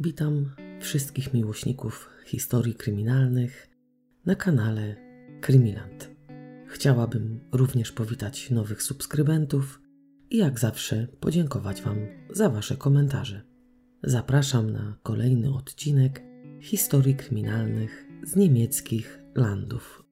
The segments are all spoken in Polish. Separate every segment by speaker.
Speaker 1: Witam wszystkich miłośników historii kryminalnych na kanale Krymiland. Chciałabym również powitać nowych subskrybentów i jak zawsze podziękować Wam za Wasze komentarze. Zapraszam na kolejny odcinek historii kryminalnych z niemieckich landów.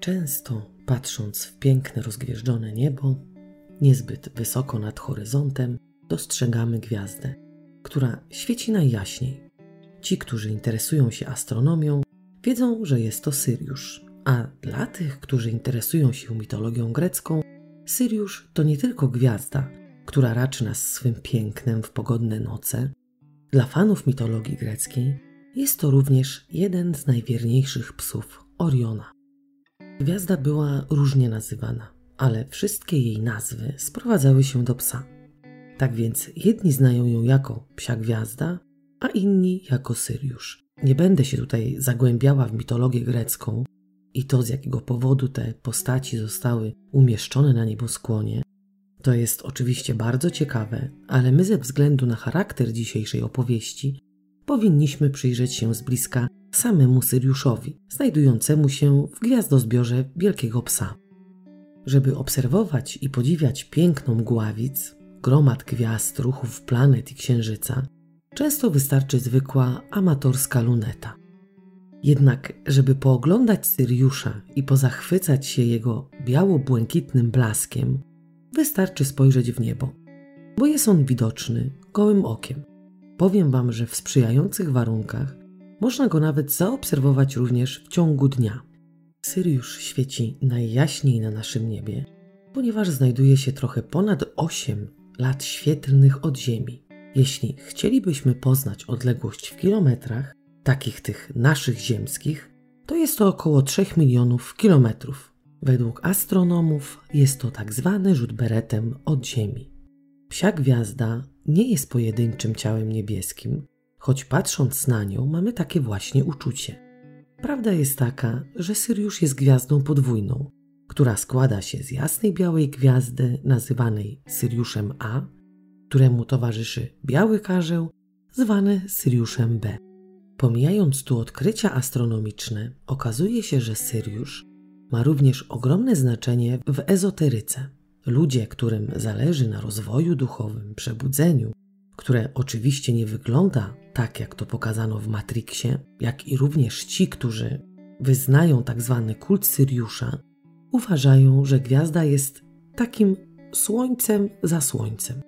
Speaker 1: Często patrząc w piękne, rozgwieżdżone niebo, niezbyt wysoko nad horyzontem, dostrzegamy gwiazdę, która świeci najjaśniej. Ci, którzy interesują się astronomią, wiedzą, że jest to Syriusz, a dla tych, którzy interesują się mitologią grecką, Syriusz to nie tylko gwiazda, która raczy nas swym pięknem w pogodne noce. Dla fanów mitologii greckiej jest to również jeden z najwierniejszych psów Oriona. Gwiazda była różnie nazywana, ale wszystkie jej nazwy sprowadzały się do psa. Tak więc jedni znają ją jako psia gwiazda, a inni jako Syriusz. Nie będę się tutaj zagłębiała w mitologię grecką i to z jakiego powodu te postaci zostały umieszczone na nieboskłonie. To jest oczywiście bardzo ciekawe, ale my ze względu na charakter dzisiejszej opowieści powinniśmy przyjrzeć się z bliska samemu Syriuszowi, znajdującemu się w gwiazdozbiorze Wielkiego Psa. Żeby obserwować i podziwiać piękną mgławic, gromad gwiazd, ruchów planet i księżyca, często wystarczy zwykła amatorska luneta. Jednak, żeby pooglądać Syriusza i pozachwycać się jego biało-błękitnym blaskiem, wystarczy spojrzeć w niebo, bo jest on widoczny gołym okiem. Powiem Wam, że w sprzyjających warunkach można go nawet zaobserwować również w ciągu dnia. Syriusz świeci najjaśniej na naszym niebie, ponieważ znajduje się trochę ponad 8 lat świetlnych od Ziemi. Jeśli chcielibyśmy poznać odległość w kilometrach, takich tych naszych ziemskich, to jest to około 3 milionów kilometrów. Według astronomów jest to tak zwany rzut beretem od Ziemi. Psia gwiazda nie jest pojedynczym ciałem niebieskim, choć patrząc na nią mamy takie właśnie uczucie. Prawda jest taka, że Syriusz jest gwiazdą podwójną, która składa się z jasnej białej gwiazdy nazywanej Syriuszem A, któremu towarzyszy biały karzeł zwany Syriuszem B. Pomijając tu odkrycia astronomiczne, okazuje się, że Syriusz ma również ogromne znaczenie w ezoteryce. Ludzie, którym zależy na rozwoju duchowym, przebudzeniu, które oczywiście nie wygląda tak, jak to pokazano w Matrixie, jak i również ci, którzy wyznają tak zwany kult Syriusza, uważają, że gwiazda jest takim słońcem za słońcem,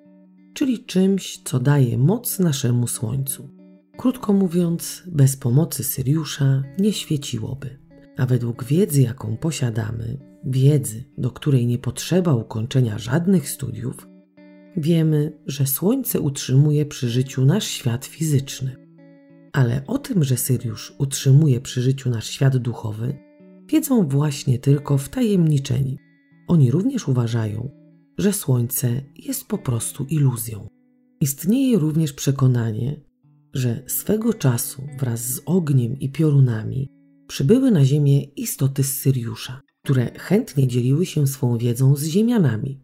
Speaker 1: czyli czymś, co daje moc naszemu słońcu. Krótko mówiąc, bez pomocy Syriusza nie świeciłoby. A według wiedzy, jaką posiadamy, wiedzy, do której nie potrzeba ukończenia żadnych studiów, wiemy, że Słońce utrzymuje przy życiu nasz świat fizyczny. Ale o tym, że Syriusz utrzymuje przy życiu nasz świat duchowy, wiedzą właśnie tylko wtajemniczeni. Oni również uważają, że Słońce jest po prostu iluzją. Istnieje również przekonanie, że swego czasu wraz z ogniem i piorunami przybyły na Ziemię istoty z Syriusza, które chętnie dzieliły się swą wiedzą z Ziemianami.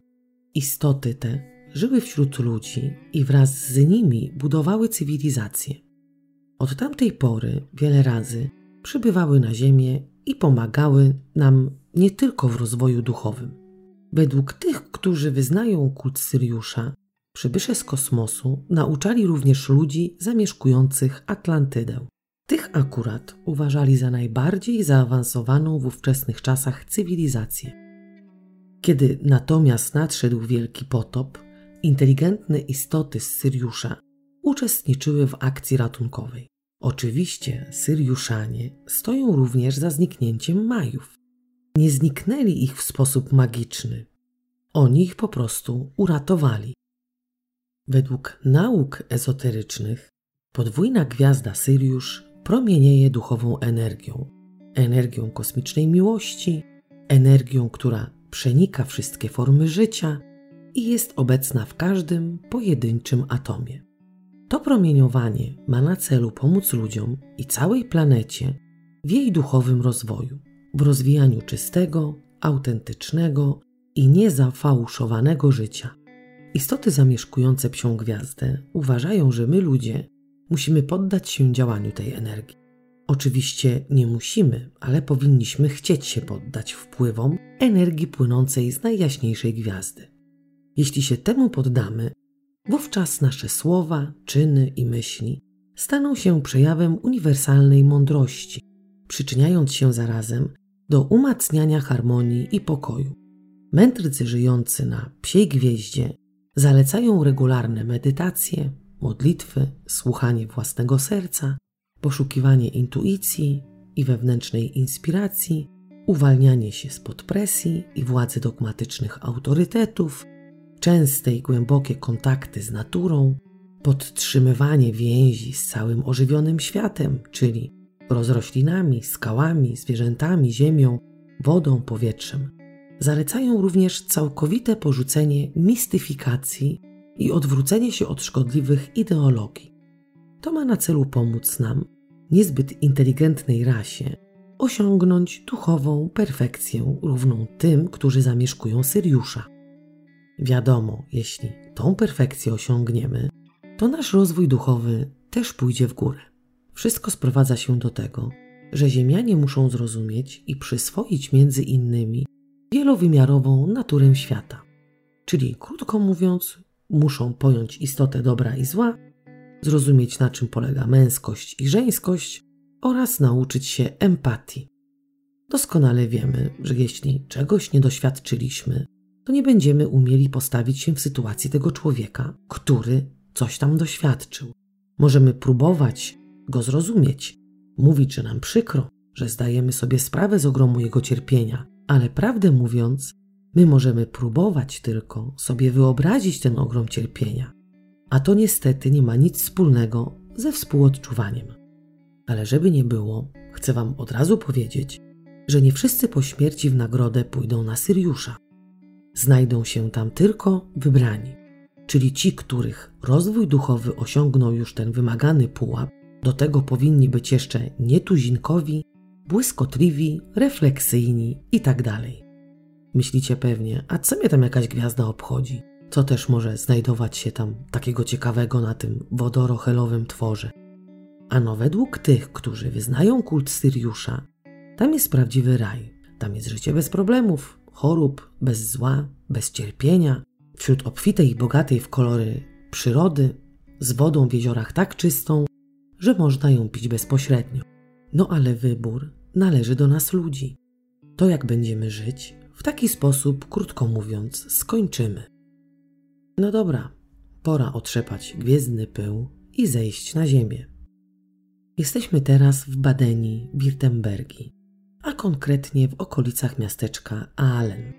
Speaker 1: Istoty te żyły wśród ludzi i wraz z nimi budowały cywilizację. Od tamtej pory wiele razy przybywały na Ziemię i pomagały nam nie tylko w rozwoju duchowym. Według tych, którzy wyznają kult Syriusza, przybysze z kosmosu nauczali również ludzi zamieszkujących Atlantydę. Tych akurat uważali za najbardziej zaawansowaną w ówczesnych czasach cywilizację. Kiedy natomiast nadszedł wielki potop, inteligentne istoty z Syriusza uczestniczyły w akcji ratunkowej. Oczywiście Syriuszanie stoją również za zniknięciem Majów. Nie zniknęli ich w sposób magiczny. Oni ich po prostu uratowali. Według nauk ezoterycznych podwójna gwiazda Syriusz promienieje duchową energią, energią kosmicznej miłości, energią, która przenika wszystkie formy życia i jest obecna w każdym pojedynczym atomie. To promieniowanie ma na celu pomóc ludziom i całej planecie w jej duchowym rozwoju, w rozwijaniu czystego, autentycznego i niezafałszowanego życia. Istoty zamieszkujące psią gwiazdę uważają, że my ludzie musimy poddać się działaniu tej energii. Oczywiście nie musimy, ale powinniśmy chcieć się poddać wpływom energii płynącej z najjaśniejszej gwiazdy. Jeśli się temu poddamy, wówczas nasze słowa, czyny i myśli staną się przejawem uniwersalnej mądrości, przyczyniając się zarazem do umacniania harmonii i pokoju. Mędrcy żyjący na psiej gwieździe zalecają regularne medytacje, modlitwy, słuchanie własnego serca, poszukiwanie intuicji i wewnętrznej inspiracji, uwalnianie się spod presji i władzy dogmatycznych autorytetów, częste i głębokie kontakty z naturą, podtrzymywanie więzi z całym ożywionym światem, czyli rozroślinami, skałami, zwierzętami, ziemią, wodą, powietrzem. Zalecają również całkowite porzucenie mistyfikacji i odwrócenie się od szkodliwych ideologii. To ma na celu pomóc nam, niezbyt inteligentnej rasie, osiągnąć duchową perfekcję równą tym, którzy zamieszkują Syriusza. Wiadomo, jeśli tą perfekcję osiągniemy, to nasz rozwój duchowy też pójdzie w górę. Wszystko sprowadza się do tego, że Ziemianie muszą zrozumieć i przyswoić między innymi wielowymiarową naturę świata. Czyli, krótko mówiąc, muszą pojąć istotę dobra i zła, zrozumieć na czym polega męskość i żeńskość oraz nauczyć się empatii. Doskonale wiemy, że jeśli czegoś nie doświadczyliśmy, to nie będziemy umieli postawić się w sytuacji tego człowieka, który coś tam doświadczył. Możemy próbować go zrozumieć, mówić, że nam przykro, że zdajemy sobie sprawę z ogromu jego cierpienia, ale prawdę mówiąc, my możemy próbować tylko sobie wyobrazić ten ogrom cierpienia, a to niestety nie ma nic wspólnego ze współodczuwaniem. Ale żeby nie było, chcę Wam od razu powiedzieć, że nie wszyscy po śmierci w nagrodę pójdą na Syriusza. Znajdą się tam tylko wybrani, czyli ci, których rozwój duchowy osiągnął już ten wymagany pułap, do tego powinni być jeszcze nietuzinkowi, błyskotliwi, refleksyjni itd. Tak Myślicie pewnie, a co mnie tam jakaś gwiazda obchodzi? Co też może znajdować się tam takiego ciekawego na tym wodorochelowym tworze? Ano według tych, którzy wyznają kult Syriusza, tam jest prawdziwy raj. Tam jest życie bez problemów, chorób, bez zła, bez cierpienia, wśród obfitej i bogatej w kolory przyrody, z wodą w jeziorach tak czystą, że można ją pić bezpośrednio. No ale wybór należy do nas ludzi. To jak będziemy żyć, w taki sposób, krótko mówiąc, skończymy. No dobra, pora otrzepać gwiezdny pył i zejść na ziemię. Jesteśmy teraz w Badeni, Wirtembergi, a konkretnie w okolicach miasteczka Aalen.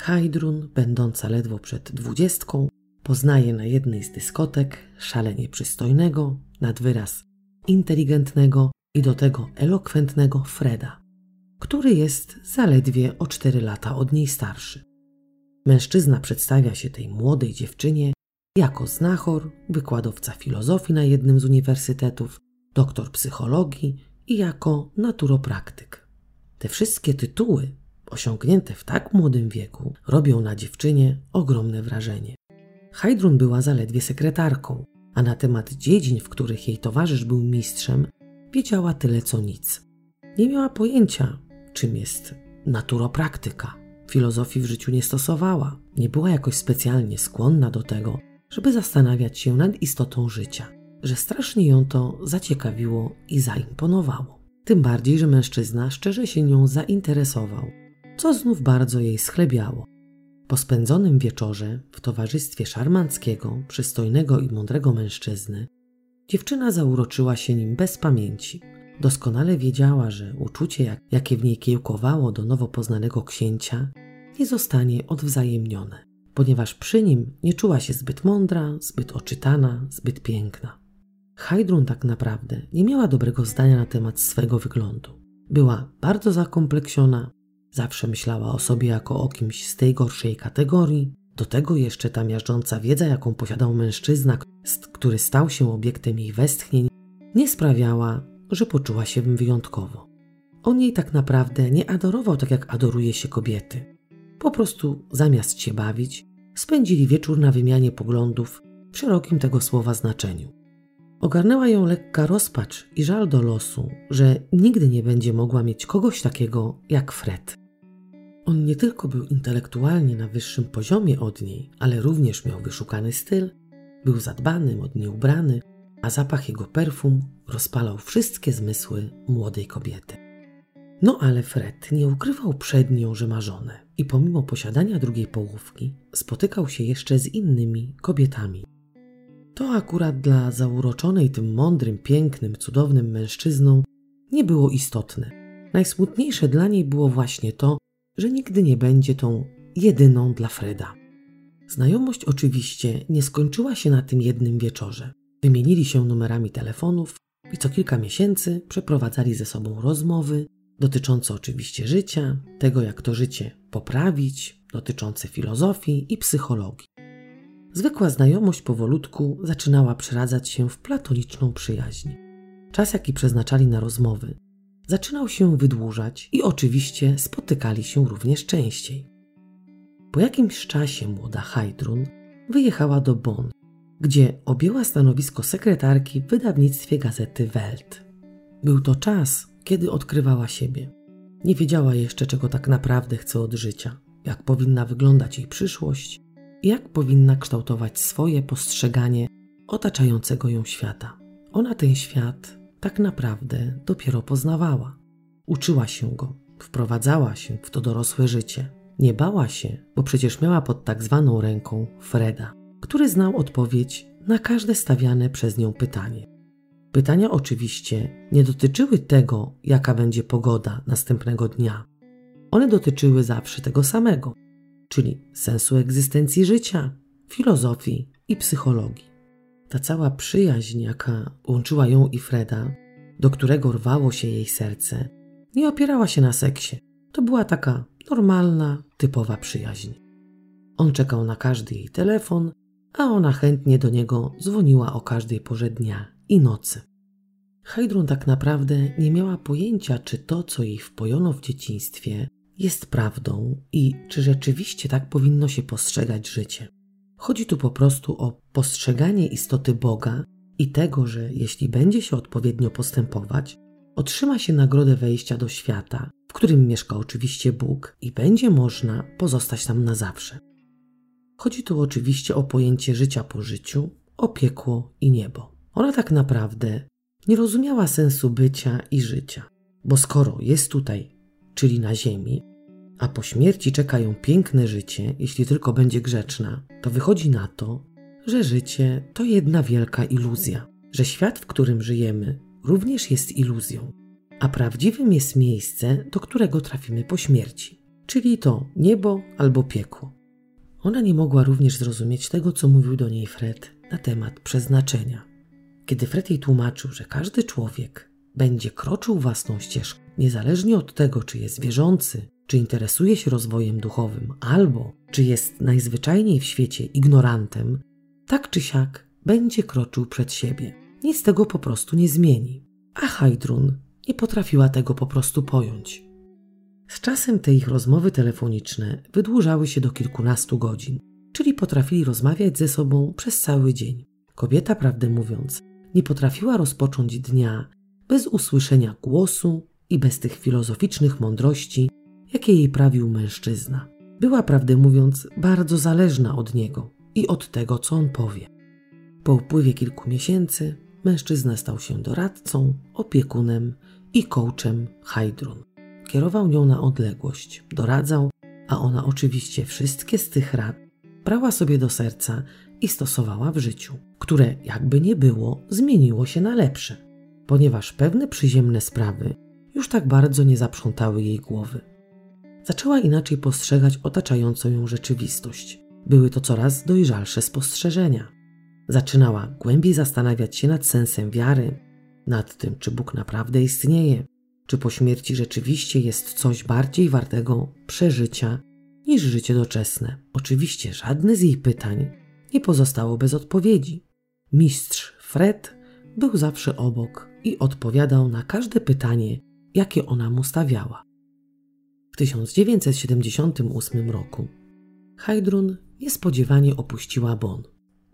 Speaker 1: Hajdrun, będąca ledwo przed dwudziestką, poznaje na jednej z dyskotek szalenie przystojnego, nad wyraz inteligentnego i do tego elokwentnego Freda, który jest zaledwie o cztery lata od niej starszy. Mężczyzna przedstawia się tej młodej dziewczynie jako znachor, wykładowca filozofii na jednym z uniwersytetów, doktor psychologii i jako naturopraktyk. Te wszystkie tytuły, osiągnięte w tak młodym wieku, robią na dziewczynie ogromne wrażenie. Heidrun była zaledwie sekretarką, a na temat dziedzin, w których jej towarzysz był mistrzem, wiedziała tyle co nic. Nie miała pojęcia, czym jest naturopraktyka. Filozofii w życiu nie stosowała, nie była jakoś specjalnie skłonna do tego, żeby zastanawiać się nad istotą życia, że strasznie ją to zaciekawiło i zaimponowało. Tym bardziej, że mężczyzna szczerze się nią zainteresował, co znów bardzo jej schlebiało. Po spędzonym wieczorze w towarzystwie szarmanckiego, przystojnego i mądrego mężczyzny, dziewczyna zauroczyła się nim bez pamięci. Doskonale wiedziała, że uczucie, jakie w niej kiełkowało do nowo poznanego księcia, nie zostanie odwzajemnione. ponieważ przy nim nie czuła się zbyt mądra, zbyt oczytana, zbyt piękna. Heidrun tak naprawdę nie miała dobrego zdania na temat swego wyglądu. Była bardzo zakompleksiona, zawsze myślała o sobie jako o kimś z tej gorszej kategorii, do tego jeszcze ta miażdżąca wiedza, jaką posiadał mężczyzna, który stał się obiektem jej westchnień, nie sprawiała, że poczuła się wyjątkowo. On jej tak naprawdę nie adorował tak, jak adoruje się kobiety. Po prostu zamiast się bawić, spędzili wieczór na wymianie poglądów w szerokim tego słowa znaczeniu. Ogarnęła ją lekka rozpacz i żal do losu, że nigdy nie będzie mogła mieć kogoś takiego jak Fred. On nie tylko był intelektualnie na wyższym poziomie od niej, ale również miał wyszukany styl, był zadbany, modnie ubrany, a zapach jego perfum rozpalał wszystkie zmysły młodej kobiety. No ale Fred nie ukrywał przed nią, że ma żonę i pomimo posiadania drugiej połówki spotykał się jeszcze z innymi kobietami. To akurat dla zauroczonej tym mądrym, pięknym, cudownym mężczyzną nie było istotne. Najsmutniejsze dla niej było właśnie to, że nigdy nie będzie tą jedyną dla Freda. Znajomość oczywiście nie skończyła się na tym jednym wieczorze. Wymienili się numerami telefonów i co kilka miesięcy przeprowadzali ze sobą rozmowy dotyczące oczywiście życia, tego jak to życie poprawić, dotyczące filozofii i psychologii. Zwykła znajomość powolutku zaczynała przeradzać się w platoniczną przyjaźń. Czas, jaki przeznaczali na rozmowy, zaczynał się wydłużać i oczywiście spotykali się również częściej. Po jakimś czasie młoda Heidrun wyjechała do Bonn, gdzie objęła stanowisko sekretarki w wydawnictwie gazety Welt. Był to czas, kiedy odkrywała siebie. Nie wiedziała jeszcze, czego tak naprawdę chce od życia, jak powinna wyglądać jej przyszłość jak powinna kształtować swoje postrzeganie otaczającego ją świata. Ona ten świat tak naprawdę dopiero poznawała. Uczyła się go, wprowadzała się w to dorosłe życie. Nie bała się, bo przecież miała pod tak zwaną ręką Freda, który znał odpowiedź na każde stawiane przez nią pytanie. Pytania oczywiście nie dotyczyły tego, jaka będzie pogoda następnego dnia. One dotyczyły zawsze tego samego, czyli sensu egzystencji życia, filozofii i psychologii. Ta cała przyjaźń, jaka łączyła ją i Freda, do którego rwało się jej serce, nie opierała się na seksie. To była taka normalna, typowa przyjaźń. On czekał na każdy jej telefon, a ona chętnie do niego dzwoniła o każdej porze dnia i nocy. Heidrun tak naprawdę nie miała pojęcia, czy to, co jej wpojono w dzieciństwie, jest prawdą i czy rzeczywiście tak powinno się postrzegać życie. Chodzi tu po prostu o postrzeganie istoty Boga i tego, że jeśli będzie się odpowiednio postępować, otrzyma się nagrodę wejścia do świata, w którym mieszka oczywiście Bóg i będzie można pozostać tam na zawsze. Chodzi tu oczywiście o pojęcie życia po życiu, o piekło i niebo. Ona tak naprawdę nie rozumiała sensu bycia i życia, bo skoro jest tutaj, czyli na ziemi, a po śmierci czeka ją piękne życie, jeśli tylko będzie grzeczna, to wychodzi na to, że życie to jedna wielka iluzja, że świat, w którym żyjemy, również jest iluzją, a prawdziwym jest miejsce, do którego trafimy po śmierci, czyli to niebo albo piekło. Ona nie mogła również zrozumieć tego, co mówił do niej Fred na temat przeznaczenia. Kiedy Fred jej tłumaczył, że każdy człowiek będzie kroczył własną ścieżką, niezależnie od tego, czy jest wierzący, czy interesuje się rozwojem duchowym, albo czy jest najzwyczajniej w świecie ignorantem, tak czy siak będzie kroczył przed siebie. Nic tego po prostu nie zmieni. A Hajdrun nie potrafiła tego po prostu pojąć. Z czasem te ich rozmowy telefoniczne wydłużały się do kilkunastu godzin, czyli potrafili rozmawiać ze sobą przez cały dzień. Kobieta, prawdę mówiąc, nie potrafiła rozpocząć dnia bez usłyszenia głosu i bez tych filozoficznych mądrości, jakie jej prawił mężczyzna. Była, prawdę mówiąc, bardzo zależna od niego i od tego, co on powie. Po upływie kilku miesięcy mężczyzna stał się doradcą, opiekunem i coachem Hydrun. Kierował nią na odległość, doradzał, a ona oczywiście wszystkie z tych rad brała sobie do serca i stosowała w życiu, które jakby nie było, zmieniło się na lepsze, ponieważ pewne przyziemne sprawy już tak bardzo nie zaprzątały jej głowy zaczęła inaczej postrzegać otaczającą ją rzeczywistość. były to coraz dojrzalsze spostrzeżenia. Zaczynała głębiej zastanawiać się nad sensem wiary, nad tym, czy Bóg naprawdę istnieje, czy po śmierci rzeczywiście jest coś bardziej wartego przeżycia niż życie doczesne. Oczywiście żadne z jej pytań nie pozostało bez odpowiedzi. Mistrz Fred był zawsze obok i odpowiadał na każde pytanie, jakie ona mu stawiała. W 1978 roku Heidrun niespodziewanie opuściła Bonn.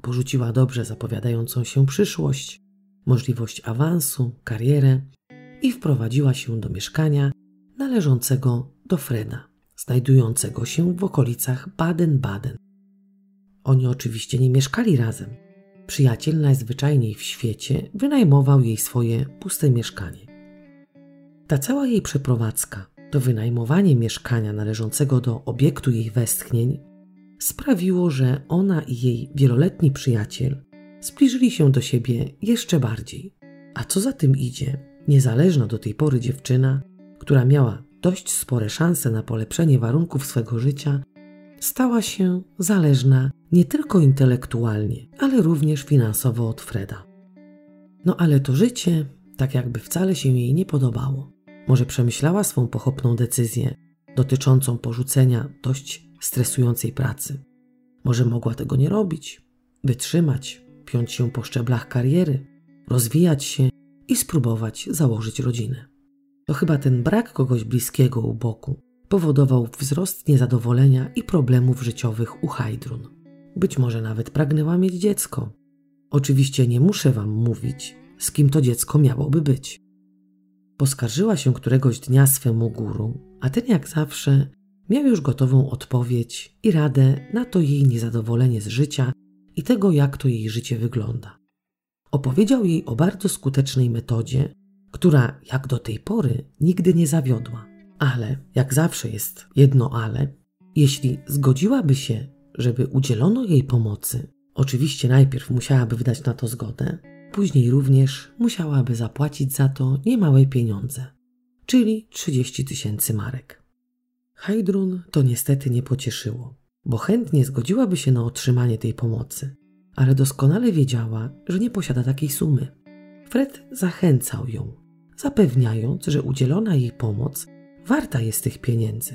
Speaker 1: Porzuciła dobrze zapowiadającą się przyszłość, możliwość awansu, karierę i wprowadziła się do mieszkania należącego do Freda, znajdującego się w okolicach Baden-Baden. Oni oczywiście nie mieszkali razem. Przyjaciel najzwyczajniej w świecie wynajmował jej swoje puste mieszkanie. Ta cała jej przeprowadzka, to wynajmowanie mieszkania należącego do obiektu jej westchnień, sprawiło, że ona i jej wieloletni przyjaciel zbliżyli się do siebie jeszcze bardziej. A co za tym idzie, niezależna do tej pory dziewczyna, która miała dość spore szanse na polepszenie warunków swego życia, stała się zależna nie tylko intelektualnie, ale również finansowo od Freda. No ale to życie tak jakby wcale się jej nie podobało. Może przemyślała swą pochopną decyzję dotyczącą porzucenia dość stresującej pracy. Może mogła tego nie robić, wytrzymać, piąć się po szczeblach kariery, rozwijać się i spróbować założyć rodzinę. To chyba ten brak kogoś bliskiego u boku powodował wzrost niezadowolenia i problemów życiowych u Hajdrun. Być może nawet pragnęła mieć dziecko. Oczywiście nie muszę wam mówić, z kim to dziecko miałoby być. Poskarżyła się któregoś dnia swemu guru, a ten jak zawsze miał już gotową odpowiedź i radę na to jej niezadowolenie z życia i tego, jak to jej życie wygląda. Opowiedział jej o bardzo skutecznej metodzie, która jak do tej pory nigdy nie zawiodła. Ale, jak zawsze jest jedno ale, jeśli zgodziłaby się, żeby udzielono jej pomocy, oczywiście najpierw musiałaby wydać na to zgodę, później również musiałaby zapłacić za to niemałe pieniądze, czyli 30 tysięcy marek. Heidrun to niestety nie pocieszyło, bo chętnie zgodziłaby się na otrzymanie tej pomocy, ale doskonale wiedziała, że nie posiada takiej sumy. Fred zachęcał ją, zapewniając, że udzielona jej pomoc warta jest tych pieniędzy.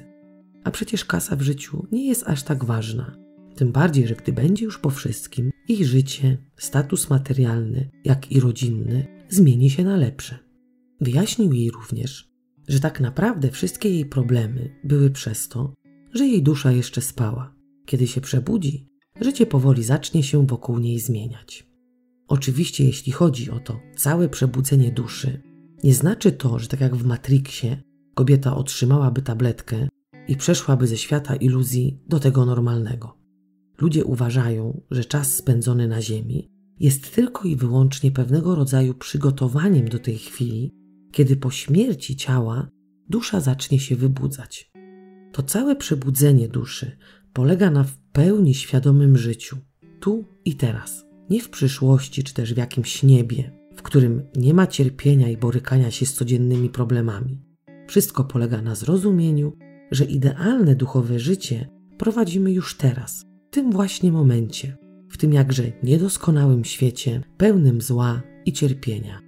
Speaker 1: A przecież kasa w życiu nie jest aż tak ważna. Tym bardziej, że gdy będzie już po wszystkim, ich życie, status materialny, jak i rodzinny zmieni się na lepsze. Wyjaśnił jej również, że tak naprawdę wszystkie jej problemy były przez to, że jej dusza jeszcze spała. Kiedy się przebudzi, życie powoli zacznie się wokół niej zmieniać. Oczywiście, jeśli chodzi o to całe przebudzenie duszy, nie znaczy to, że tak jak w Matrixie, kobieta otrzymałaby tabletkę i przeszłaby ze świata iluzji do tego normalnego. Ludzie uważają, że czas spędzony na Ziemi jest tylko i wyłącznie pewnego rodzaju przygotowaniem do tej chwili, kiedy po śmierci ciała dusza zacznie się wybudzać. To całe przebudzenie duszy polega na w pełni świadomym życiu, tu i teraz, nie w przyszłości czy też w jakimś niebie, w którym nie ma cierpienia i borykania się z codziennymi problemami. Wszystko polega na zrozumieniu, że idealne duchowe życie prowadzimy już teraz, tym właśnie momencie, w tym jakże niedoskonałym świecie, pełnym zła i cierpienia.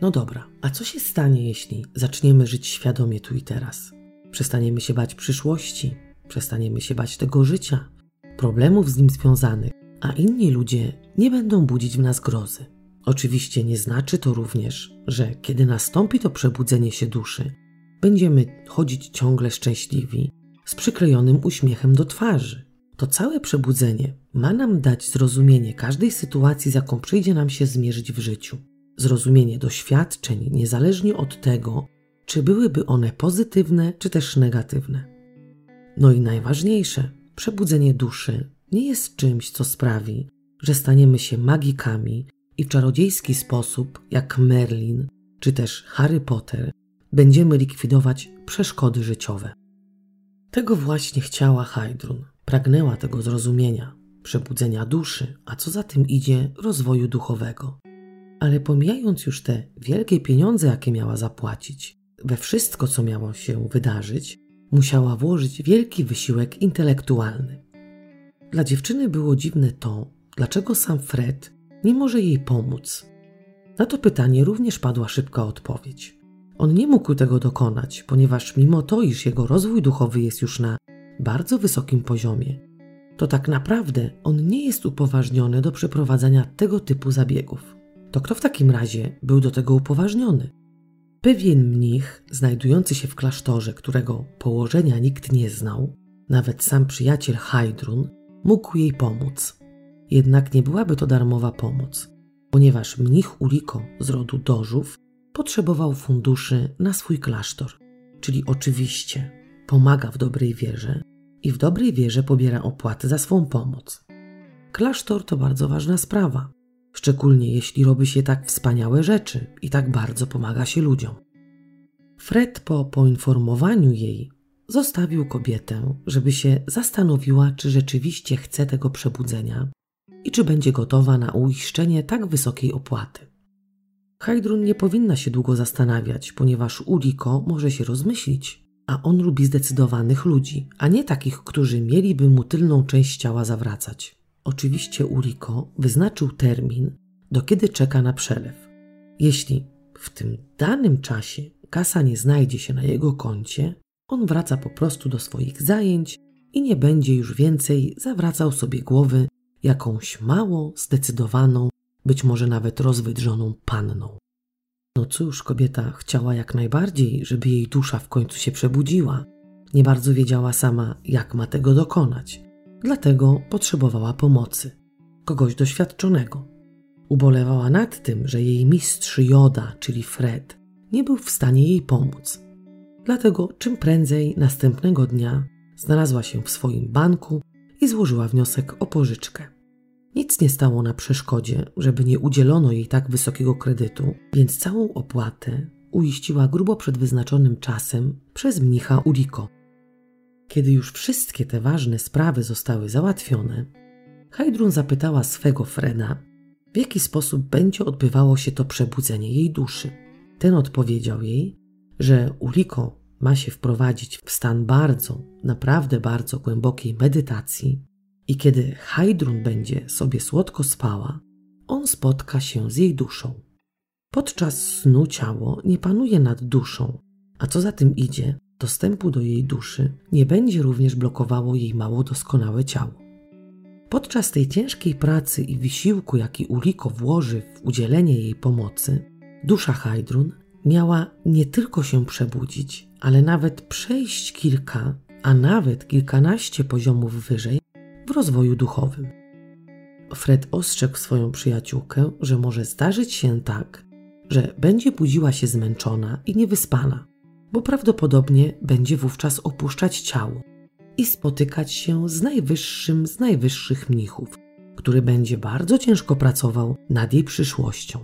Speaker 1: No dobra, a co się stanie, jeśli zaczniemy żyć świadomie tu i teraz? Przestaniemy się bać przyszłości, przestaniemy się bać tego życia, problemów z nim związanych, a inni ludzie nie będą budzić w nas grozy. Oczywiście nie znaczy to również, że kiedy nastąpi to przebudzenie się duszy, będziemy chodzić ciągle szczęśliwi, z przyklejonym uśmiechem do twarzy. To całe przebudzenie ma nam dać zrozumienie każdej sytuacji, z jaką przyjdzie nam się zmierzyć w życiu. Zrozumienie doświadczeń, niezależnie od tego, czy byłyby one pozytywne, czy też negatywne. No i najważniejsze, przebudzenie duszy nie jest czymś, co sprawi, że staniemy się magikami i w czarodziejski sposób, jak Merlin czy też Harry Potter, będziemy likwidować przeszkody życiowe. Tego właśnie chciała Hydrun. Pragnęła tego zrozumienia, przebudzenia duszy, a co za tym idzie, rozwoju duchowego. Ale pomijając już te wielkie pieniądze, jakie miała zapłacić, we wszystko, co miało się wydarzyć, musiała włożyć wielki wysiłek intelektualny. dla dziewczyny było dziwne to, dlaczego sam Fred nie może jej pomóc. Na to pytanie również padła szybka odpowiedź. On nie mógł tego dokonać, ponieważ mimo to, iż jego rozwój duchowy jest już na bardzo wysokim poziomie, to tak naprawdę on nie jest upoważniony do przeprowadzania tego typu zabiegów. To kto w takim razie był do tego upoważniony? Pewien mnich, znajdujący się w klasztorze, którego położenia nikt nie znał, nawet sam przyjaciel Hajdrun, mógł jej pomóc. Jednak nie byłaby to darmowa pomoc, ponieważ mnich Uliko z rodu Dożów potrzebował funduszy na swój klasztor, czyli oczywiście pomaga w dobrej wierze i w dobrej wierze pobiera opłaty za swą pomoc. Klasztor to bardzo ważna sprawa, szczególnie jeśli robi się tak wspaniałe rzeczy i tak bardzo pomaga się ludziom. Fred po poinformowaniu jej zostawił kobietę, żeby się zastanowiła, czy rzeczywiście chce tego przebudzenia i czy będzie gotowa na uiszczenie tak wysokiej opłaty. Hajdrun nie powinna się długo zastanawiać, ponieważ Uliko może się rozmyślić, a on lubi zdecydowanych ludzi, a nie takich, którzy mieliby mu tylną część ciała zawracać. Oczywiście Uliko wyznaczył termin, do kiedy czeka na przelew. Jeśli w tym danym czasie kasa nie znajdzie się na jego koncie, on wraca po prostu do swoich zajęć i nie będzie już więcej zawracał sobie głowy jakąś mało zdecydowaną, być może nawet rozwydrzoną panną. No cóż, kobieta chciała jak najbardziej, żeby jej dusza w końcu się przebudziła. Nie bardzo wiedziała sama, jak ma tego dokonać. Dlatego potrzebowała pomocy. Kogoś doświadczonego. Ubolewała nad tym, że jej mistrz Joda, czyli Fred, nie był w stanie jej pomóc. Dlatego czym prędzej następnego dnia znalazła się w swoim banku i złożyła wniosek o pożyczkę. Nic nie stało na przeszkodzie, żeby nie udzielono jej tak wysokiego kredytu, więc całą opłatę uiściła grubo przed wyznaczonym czasem przez mnicha Uriko. Kiedy już wszystkie te ważne sprawy zostały załatwione, Hajdrun zapytała swego Freda, w jaki sposób będzie odbywało się to przebudzenie jej duszy. Ten odpowiedział jej, że Uriko ma się wprowadzić w stan bardzo, naprawdę bardzo głębokiej medytacji i kiedy Hajdrun będzie sobie słodko spała, on spotka się z jej duszą. Podczas snu ciało nie panuje nad duszą, a co za tym idzie, dostępu do jej duszy nie będzie również blokowało jej mało doskonałe ciało. Podczas tej ciężkiej pracy i wysiłku, jaki Uliko włoży w udzielenie jej pomocy, dusza Hajdrun miała nie tylko się przebudzić, ale nawet przejść kilka, a nawet kilkanaście poziomów wyżej w rozwoju duchowym. Fred ostrzegł swoją przyjaciółkę, że może zdarzyć się tak, że będzie budziła się zmęczona i niewyspana, bo prawdopodobnie będzie wówczas opuszczać ciało i spotykać się z najwyższym z najwyższych mnichów, który będzie bardzo ciężko pracował nad jej przyszłością.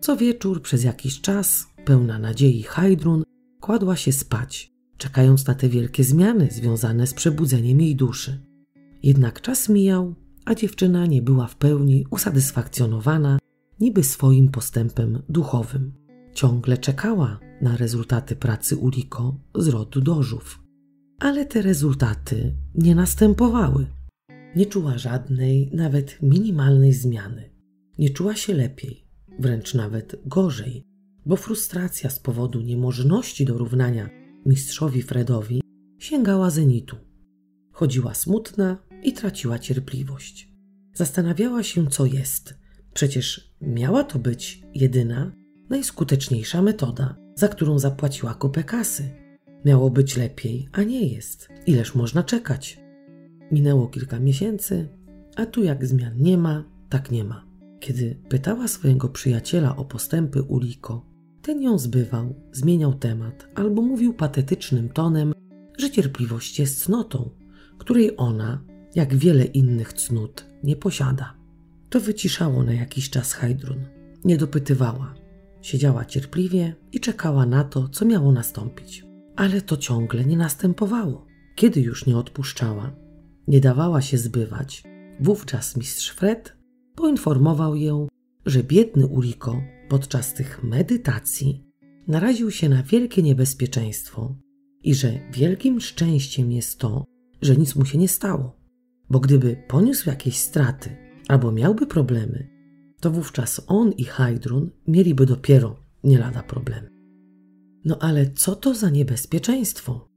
Speaker 1: Co wieczór przez jakiś czas, pełna nadziei Hajdrun, kładła się spać, czekając na te wielkie zmiany związane z przebudzeniem jej duszy. Jednak czas mijał, a dziewczyna nie była w pełni usatysfakcjonowana niby swoim postępem duchowym. Ciągle czekała na rezultaty pracy Uliko z rodu Dożów. Ale te rezultaty nie następowały. Nie czuła żadnej, nawet minimalnej zmiany. Nie czuła się lepiej, wręcz nawet gorzej, bo frustracja z powodu niemożności dorównania mistrzowi Fredowi sięgała zenitu. Chodziła smutna i traciła cierpliwość. Zastanawiała się, co jest. Przecież miała to być jedyna, najskuteczniejsza metoda, za którą zapłaciła kupę kasy. Miało być lepiej, a nie jest. Ileż można czekać? Minęło kilka miesięcy, a tu jak zmian nie ma, tak nie ma. Kiedy pytała swojego przyjaciela o postępy Uliko, ten ją zbywał, zmieniał temat albo mówił patetycznym tonem, że cierpliwość jest cnotą, której ona, jak wiele innych cnót, nie posiada. To wyciszało na jakiś czas Hajdrun. Nie dopytywała. Siedziała cierpliwie i czekała na to, co miało nastąpić. Ale to ciągle nie następowało. Kiedy już nie odpuszczała, nie dawała się zbywać, wówczas mistrz Fred poinformował ją, że biedny Uriko podczas tych medytacji naraził się na wielkie niebezpieczeństwo i że wielkim szczęściem jest to, że nic mu się nie stało. Bo gdyby poniósł jakieś straty albo miałby problemy, to wówczas on i Hajdrun mieliby dopiero nie lada problemy. No ale co to za niebezpieczeństwo?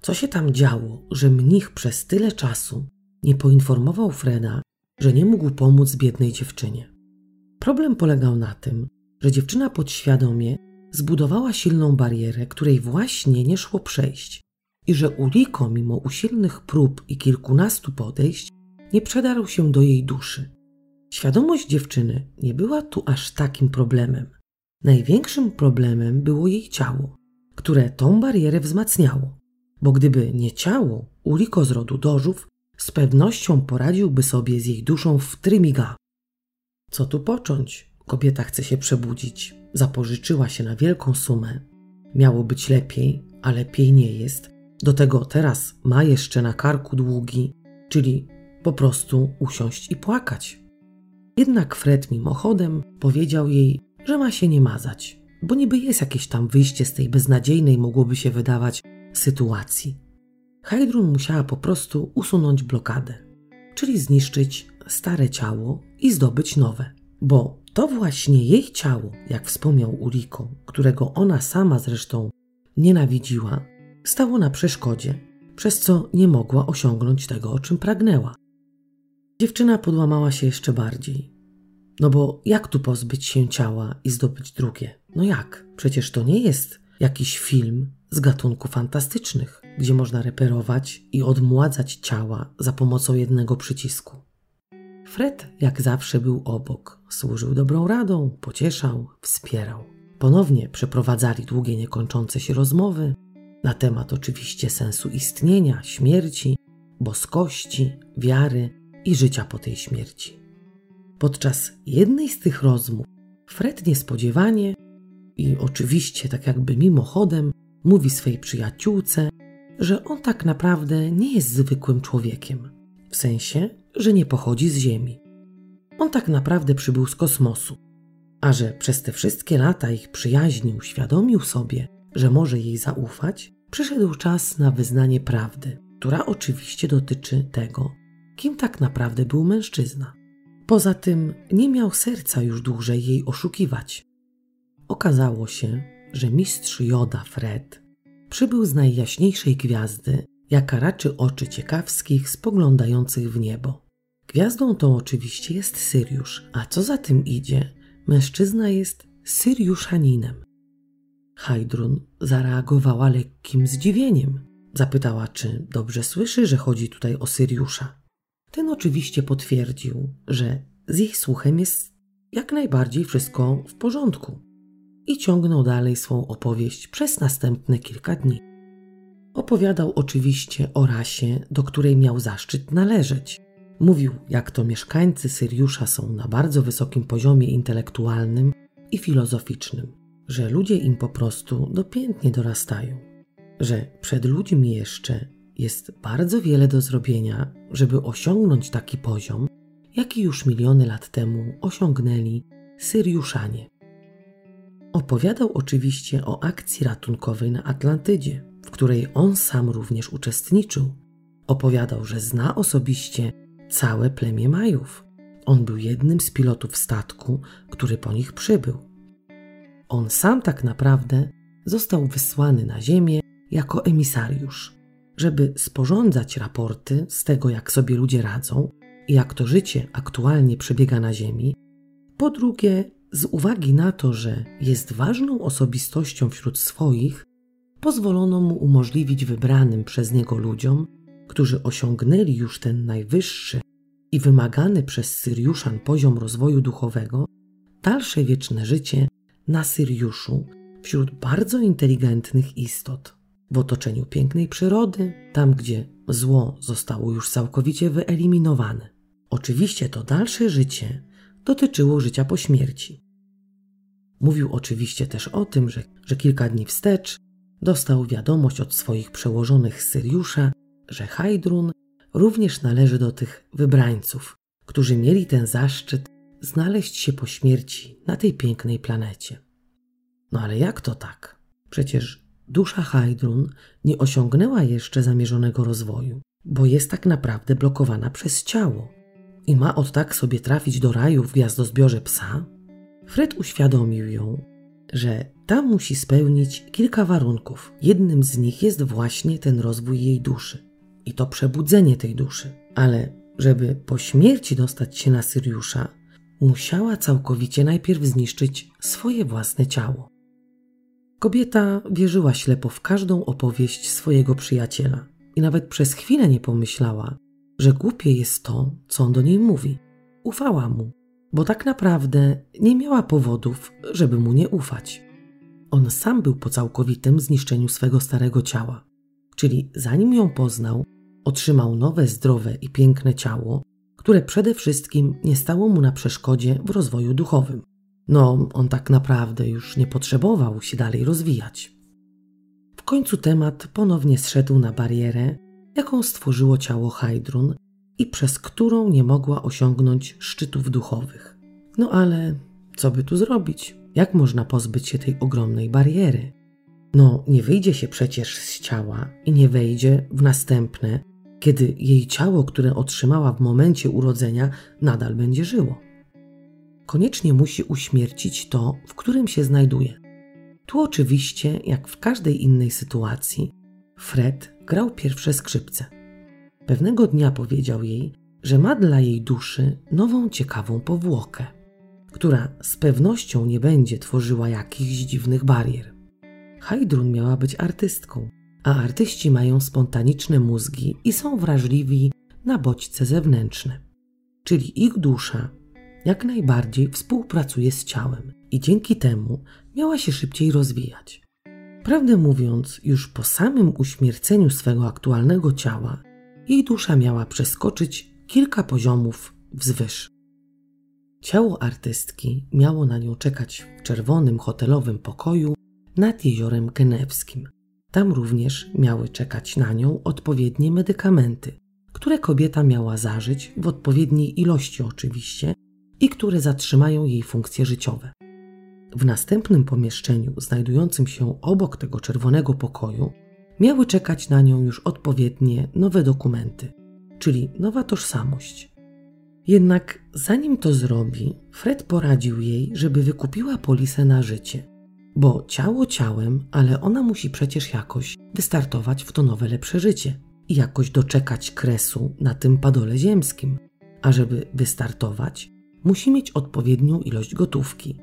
Speaker 1: Co się tam działo, że mnich przez tyle czasu nie poinformował Freda, że nie mógł pomóc biednej dziewczynie? Problem polegał na tym, że dziewczyna podświadomie zbudowała silną barierę, której właśnie nie szło przejść i że Uriko, mimo usilnych prób i kilkunastu podejść, nie przedarł się do jej duszy. Świadomość dziewczyny nie była tu aż takim problemem. Największym problemem było jej ciało, które tą barierę wzmacniało, bo gdyby nie ciało Uriko z rodu Dożów, z pewnością poradziłby sobie z jej duszą w trymiga. Co tu począć? Kobieta chce się przebudzić, zapożyczyła się na wielką sumę. Miało być lepiej, a lepiej nie jest. Do tego teraz ma jeszcze na karku długi, czyli po prostu usiąść i płakać. Jednak Fred mimochodem powiedział jej, że ma się nie mazać, bo niby jest jakieś tam wyjście z tej beznadziejnej, mogłoby się wydawać, sytuacji. Heidrun musiała po prostu usunąć blokadę, czyli zniszczyć stare ciało i zdobyć nowe, bo to właśnie jej ciało, jak wspomniał Uriko, którego ona sama zresztą nienawidziła, stało na przeszkodzie, przez co nie mogła osiągnąć tego, o czym pragnęła. Dziewczyna podłamała się jeszcze bardziej. No bo jak tu pozbyć się ciała i zdobyć drugie? No jak? Przecież to nie jest jakiś film z gatunku fantastycznych, gdzie można reperować i odmładzać ciała za pomocą jednego przycisku. Fred, jak zawsze, był obok, służył dobrą radą, pocieszał, wspierał. Ponownie przeprowadzali długie, niekończące się rozmowy na temat oczywiście sensu istnienia, śmierci, boskości, wiary i życia po tej śmierci. Podczas jednej z tych rozmów Fred niespodziewanie i oczywiście tak jakby mimochodem mówi swej przyjaciółce, że on tak naprawdę nie jest zwykłym człowiekiem. W sensie, że nie pochodzi z Ziemi. On tak naprawdę przybył z kosmosu, a że przez te wszystkie lata ich przyjaźni uświadomił sobie, że może jej zaufać, przyszedł czas na wyznanie prawdy, która oczywiście dotyczy tego, kim tak naprawdę był mężczyzna. Poza tym nie miał serca już dłużej jej oszukiwać. Okazało się, że mistrz Joda Fred przybył z najjaśniejszej gwiazdy, jaka raczy oczy ciekawskich spoglądających w niebo. Gwiazdą tą oczywiście jest Syriusz, a co za tym idzie, mężczyzna jest Syriuszaninem. Hajdrun zareagowała lekkim zdziwieniem. Zapytała, czy dobrze słyszy, że chodzi tutaj o Syriusza. Ten oczywiście potwierdził, że z ich słuchem jest jak najbardziej wszystko w porządku i ciągnął dalej swą opowieść przez następne kilka dni. Opowiadał oczywiście o rasie, do której miał zaszczyt należeć, Mówił, jak to mieszkańcy Syriusza są na bardzo wysokim poziomie intelektualnym i filozoficznym, że ludzie im po prostu dopiętnie dorastają, że przed ludźmi jeszcze jest bardzo wiele do zrobienia, żeby osiągnąć taki poziom, jaki już miliony lat temu osiągnęli Syriuszanie. Opowiadał oczywiście o akcji ratunkowej na Atlantydzie, w której on sam również uczestniczył. Opowiadał, że zna osobiście całe plemię Majów. On był jednym z pilotów statku, który po nich przybył. On sam tak naprawdę został wysłany na Ziemię jako emisariusz, żeby sporządzać raporty z tego, jak sobie ludzie radzą i jak to życie aktualnie przebiega na Ziemi. Po drugie, z uwagi na to, że jest ważną osobistością wśród swoich, pozwolono mu umożliwić wybranym przez niego ludziom którzy osiągnęli już ten najwyższy i wymagany przez Syriuszan poziom rozwoju duchowego, dalsze wieczne życie na Syriuszu wśród bardzo inteligentnych istot, w otoczeniu pięknej przyrody, tam gdzie zło zostało już całkowicie wyeliminowane. Oczywiście to dalsze życie dotyczyło życia po śmierci. Mówił oczywiście też o tym, że, że kilka dni wstecz dostał wiadomość od swoich przełożonych z Syriusza, że Hajdrun również należy do tych wybrańców, którzy mieli ten zaszczyt znaleźć się po śmierci na tej pięknej planecie. No ale jak to tak? Przecież dusza Hajdrun nie osiągnęła jeszcze zamierzonego rozwoju. bo jest tak naprawdę blokowana przez ciało i ma od tak sobie trafić do raju w gwiazdozbiorze psa? Fred uświadomił ją, że ta musi spełnić kilka warunków. Jednym z nich jest właśnie ten rozwój jej duszy i to przebudzenie tej duszy. Ale żeby po śmierci dostać się na Syriusza, musiała całkowicie najpierw zniszczyć swoje własne ciało. Kobieta wierzyła ślepo w każdą opowieść swojego przyjaciela i nawet przez chwilę nie pomyślała, że głupie jest to, co on do niej mówi. Ufała mu, bo tak naprawdę nie miała powodów, żeby mu nie ufać. On sam był po całkowitym zniszczeniu swego starego ciała, czyli zanim ją poznał, otrzymał nowe, zdrowe i piękne ciało, które przede wszystkim nie stało mu na przeszkodzie w rozwoju duchowym. No, on tak naprawdę już nie potrzebował się dalej rozwijać. W końcu temat ponownie zszedł na barierę, jaką stworzyło ciało Hydrun i przez którą nie mogła osiągnąć szczytów duchowych. No ale co by tu zrobić? Jak można pozbyć się tej ogromnej bariery? No, nie wyjdzie się przecież z ciała i nie wejdzie w następne, kiedy jej ciało, które otrzymała w momencie urodzenia, nadal będzie żyło. Koniecznie musi uśmiercić to, w którym się znajduje. Tu oczywiście, jak w każdej innej sytuacji, Fred grał pierwsze skrzypce. Pewnego dnia powiedział jej, że ma dla jej duszy nową ciekawą powłokę, która z pewnością nie będzie tworzyła jakichś dziwnych barier. Hajdrun miała być artystką, a artyści mają spontaniczne mózgi i są wrażliwi na bodźce zewnętrzne. Czyli ich dusza jak najbardziej współpracuje z ciałem i dzięki temu miała się szybciej rozwijać. Prawdę mówiąc, już po samym uśmierceniu swego aktualnego ciała, jej dusza miała przeskoczyć kilka poziomów wzwyż. Ciało artystki miało na nią czekać w czerwonym hotelowym pokoju nad jeziorem Genewskim. Tam również miały czekać na nią odpowiednie medykamenty, które kobieta miała zażyć w odpowiedniej ilości oczywiście i które zatrzymają jej funkcje życiowe. W następnym pomieszczeniu, znajdującym się obok tego czerwonego pokoju, miały czekać na nią już odpowiednie nowe dokumenty, czyli nowa tożsamość. Jednak zanim to zrobi, Fred poradził jej, żeby wykupiła polisę na życie, bo ciało ciałem, ale ona musi przecież jakoś wystartować w to nowe lepsze życie i jakoś doczekać kresu na tym padole ziemskim. A żeby wystartować, musi mieć odpowiednią ilość gotówki.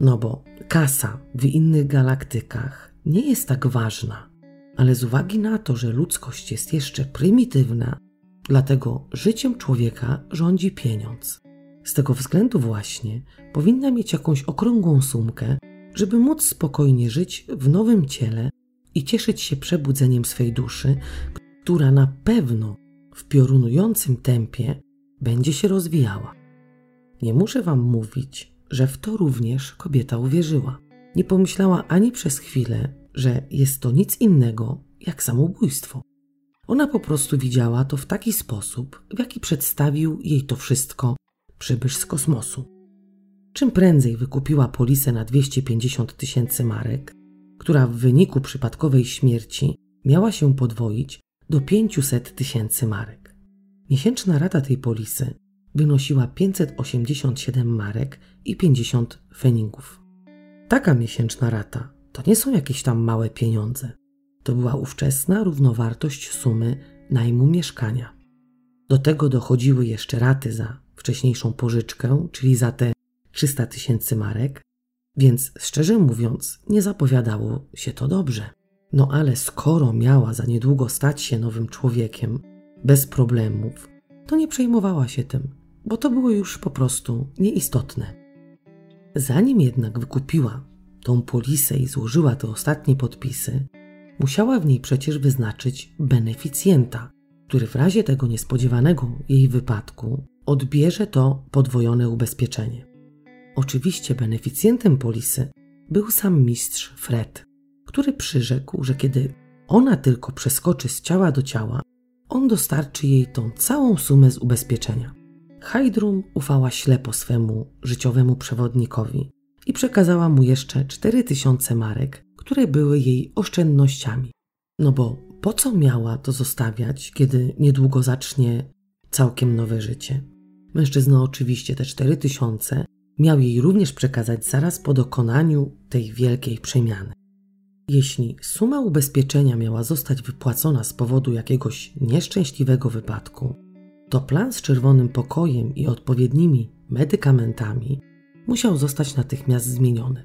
Speaker 1: No bo kasa w innych galaktykach nie jest tak ważna, ale z uwagi na to, że ludzkość jest jeszcze prymitywna, dlatego życiem człowieka rządzi pieniądz. Z tego względu właśnie powinna mieć jakąś okrągłą sumkę, żeby móc spokojnie żyć w nowym ciele i cieszyć się przebudzeniem swej duszy, która na pewno w piorunującym tempie będzie się rozwijała. Nie muszę wam mówić, że w to również kobieta uwierzyła. Nie pomyślała ani przez chwilę, że jest to nic innego jak samobójstwo. Ona po prostu widziała to w taki sposób, w jaki przedstawił jej to wszystko przybysz z kosmosu. Czym prędzej wykupiła polisę na 250 tysięcy marek, która w wyniku przypadkowej śmierci miała się podwoić do 500 tysięcy marek. Miesięczna rata tej polisy wynosiła 587 marek i 50 feningów. Taka miesięczna rata to nie są jakieś tam małe pieniądze. To była ówczesna równowartość sumy najmu mieszkania. Do tego dochodziły jeszcze raty za wcześniejszą pożyczkę, czyli za te 300 tysięcy marek, więc szczerze mówiąc, nie zapowiadało się to dobrze. No ale skoro miała za niedługo stać się nowym człowiekiem, bez problemów, to nie przejmowała się tym bo to było już po prostu nieistotne. Zanim jednak wykupiła tą polisę i złożyła te ostatnie podpisy, musiała w niej przecież wyznaczyć beneficjenta, który w razie tego niespodziewanego jej wypadku odbierze to podwojone ubezpieczenie. Oczywiście beneficjentem polisy był sam mistrz Fred, który przyrzekł, że kiedy ona tylko przeskoczy z ciała do ciała, on dostarczy jej tą całą sumę z ubezpieczenia. Hajdrum ufała ślepo swemu życiowemu przewodnikowi i przekazała mu jeszcze 4000 marek, które były jej oszczędnościami. No bo po co miała to zostawiać, kiedy niedługo zacznie całkiem nowe życie? Mężczyzna oczywiście te cztery tysiące miał jej również przekazać zaraz po dokonaniu tej wielkiej przemiany. Jeśli suma ubezpieczenia miała zostać wypłacona z powodu jakiegoś nieszczęśliwego wypadku, to plan z czerwonym pokojem i odpowiednimi medykamentami musiał zostać natychmiast zmieniony.